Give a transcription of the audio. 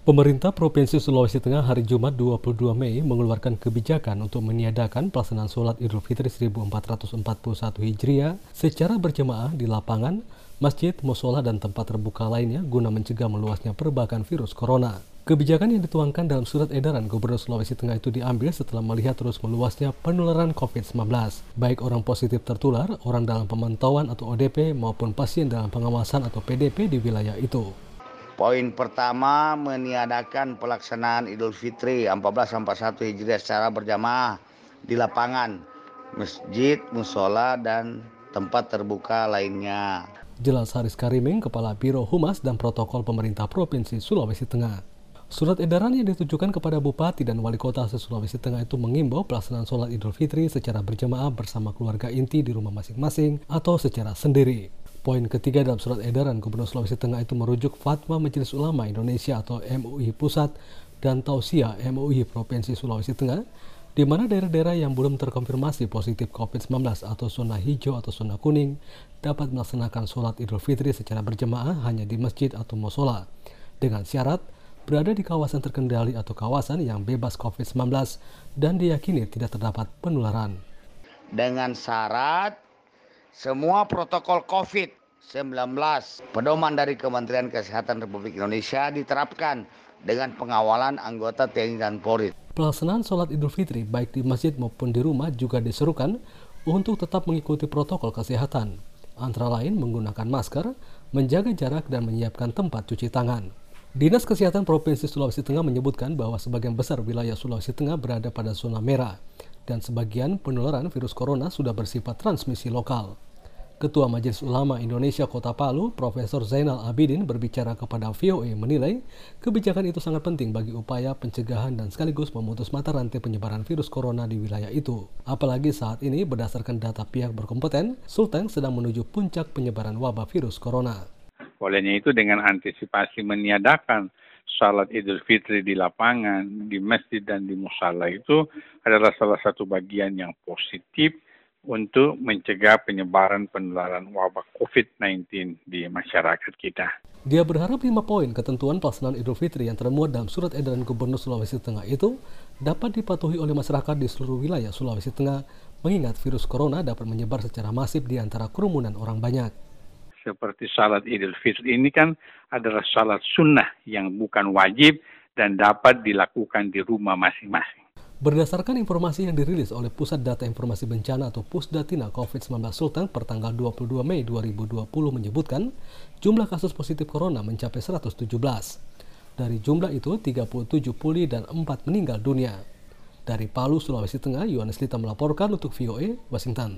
Pemerintah Provinsi Sulawesi Tengah hari Jumat 22 Mei mengeluarkan kebijakan untuk meniadakan pelaksanaan sholat Idul Fitri 1441 Hijriah secara berjemaah di lapangan, masjid, musola, dan tempat terbuka lainnya guna mencegah meluasnya perbakan virus corona. Kebijakan yang dituangkan dalam surat edaran Gubernur Sulawesi Tengah itu diambil setelah melihat terus meluasnya penularan COVID-19, baik orang positif tertular, orang dalam pemantauan atau ODP, maupun pasien dalam pengawasan atau PDP di wilayah itu. Poin pertama meniadakan pelaksanaan Idul Fitri 1441 Hijriah secara berjamaah di lapangan, masjid, musola, dan tempat terbuka lainnya. Jelas Haris Kariming, Kepala Biro Humas dan Protokol Pemerintah Provinsi Sulawesi Tengah. Surat edaran yang ditujukan kepada Bupati dan Wali Kota Sulawesi Tengah itu mengimbau pelaksanaan sholat Idul Fitri secara berjamaah bersama keluarga inti di rumah masing-masing atau secara sendiri. Poin ketiga dalam surat edaran Gubernur Sulawesi Tengah itu merujuk Fatwa Majelis Ulama Indonesia atau MUI Pusat dan Tausiah MUI Provinsi Sulawesi Tengah di mana daerah-daerah yang belum terkonfirmasi positif COVID-19 atau zona hijau atau zona kuning dapat melaksanakan sholat Idul Fitri secara berjemaah hanya di masjid atau musola dengan syarat berada di kawasan terkendali atau kawasan yang bebas COVID-19 dan diyakini tidak terdapat penularan. Dengan syarat semua protokol COVID-19 pedoman dari Kementerian Kesehatan Republik Indonesia diterapkan dengan pengawalan anggota TNI dan Polri. Pelaksanaan sholat Idul Fitri baik di masjid maupun di rumah juga diserukan untuk tetap mengikuti protokol kesehatan, antara lain menggunakan masker, menjaga jarak, dan menyiapkan tempat cuci tangan. Dinas Kesehatan Provinsi Sulawesi Tengah menyebutkan bahwa sebagian besar wilayah Sulawesi Tengah berada pada zona merah dan sebagian penularan virus corona sudah bersifat transmisi lokal. Ketua Majelis Ulama Indonesia Kota Palu, Profesor Zainal Abidin berbicara kepada VOA menilai kebijakan itu sangat penting bagi upaya pencegahan dan sekaligus memutus mata rantai penyebaran virus corona di wilayah itu. Apalagi saat ini berdasarkan data pihak berkompeten, Sultan sedang menuju puncak penyebaran wabah virus corona. Olehnya itu dengan antisipasi meniadakan salat Idul Fitri di lapangan, di masjid dan di musala itu adalah salah satu bagian yang positif untuk mencegah penyebaran penularan wabah COVID-19 di masyarakat kita. Dia berharap lima poin ketentuan pelaksanaan Idul Fitri yang termuat dalam surat edaran Gubernur Sulawesi Tengah itu dapat dipatuhi oleh masyarakat di seluruh wilayah Sulawesi Tengah mengingat virus corona dapat menyebar secara masif di antara kerumunan orang banyak seperti salat Idul Fitri ini kan adalah salat sunnah yang bukan wajib dan dapat dilakukan di rumah masing-masing. Berdasarkan informasi yang dirilis oleh Pusat Data Informasi Bencana atau Pusdatina COVID-19 Sultan per tanggal 22 Mei 2020 menyebutkan jumlah kasus positif corona mencapai 117. Dari jumlah itu, 37 pulih dan 4 meninggal dunia. Dari Palu, Sulawesi Tengah, Yohanes Lita melaporkan untuk VOA, Washington.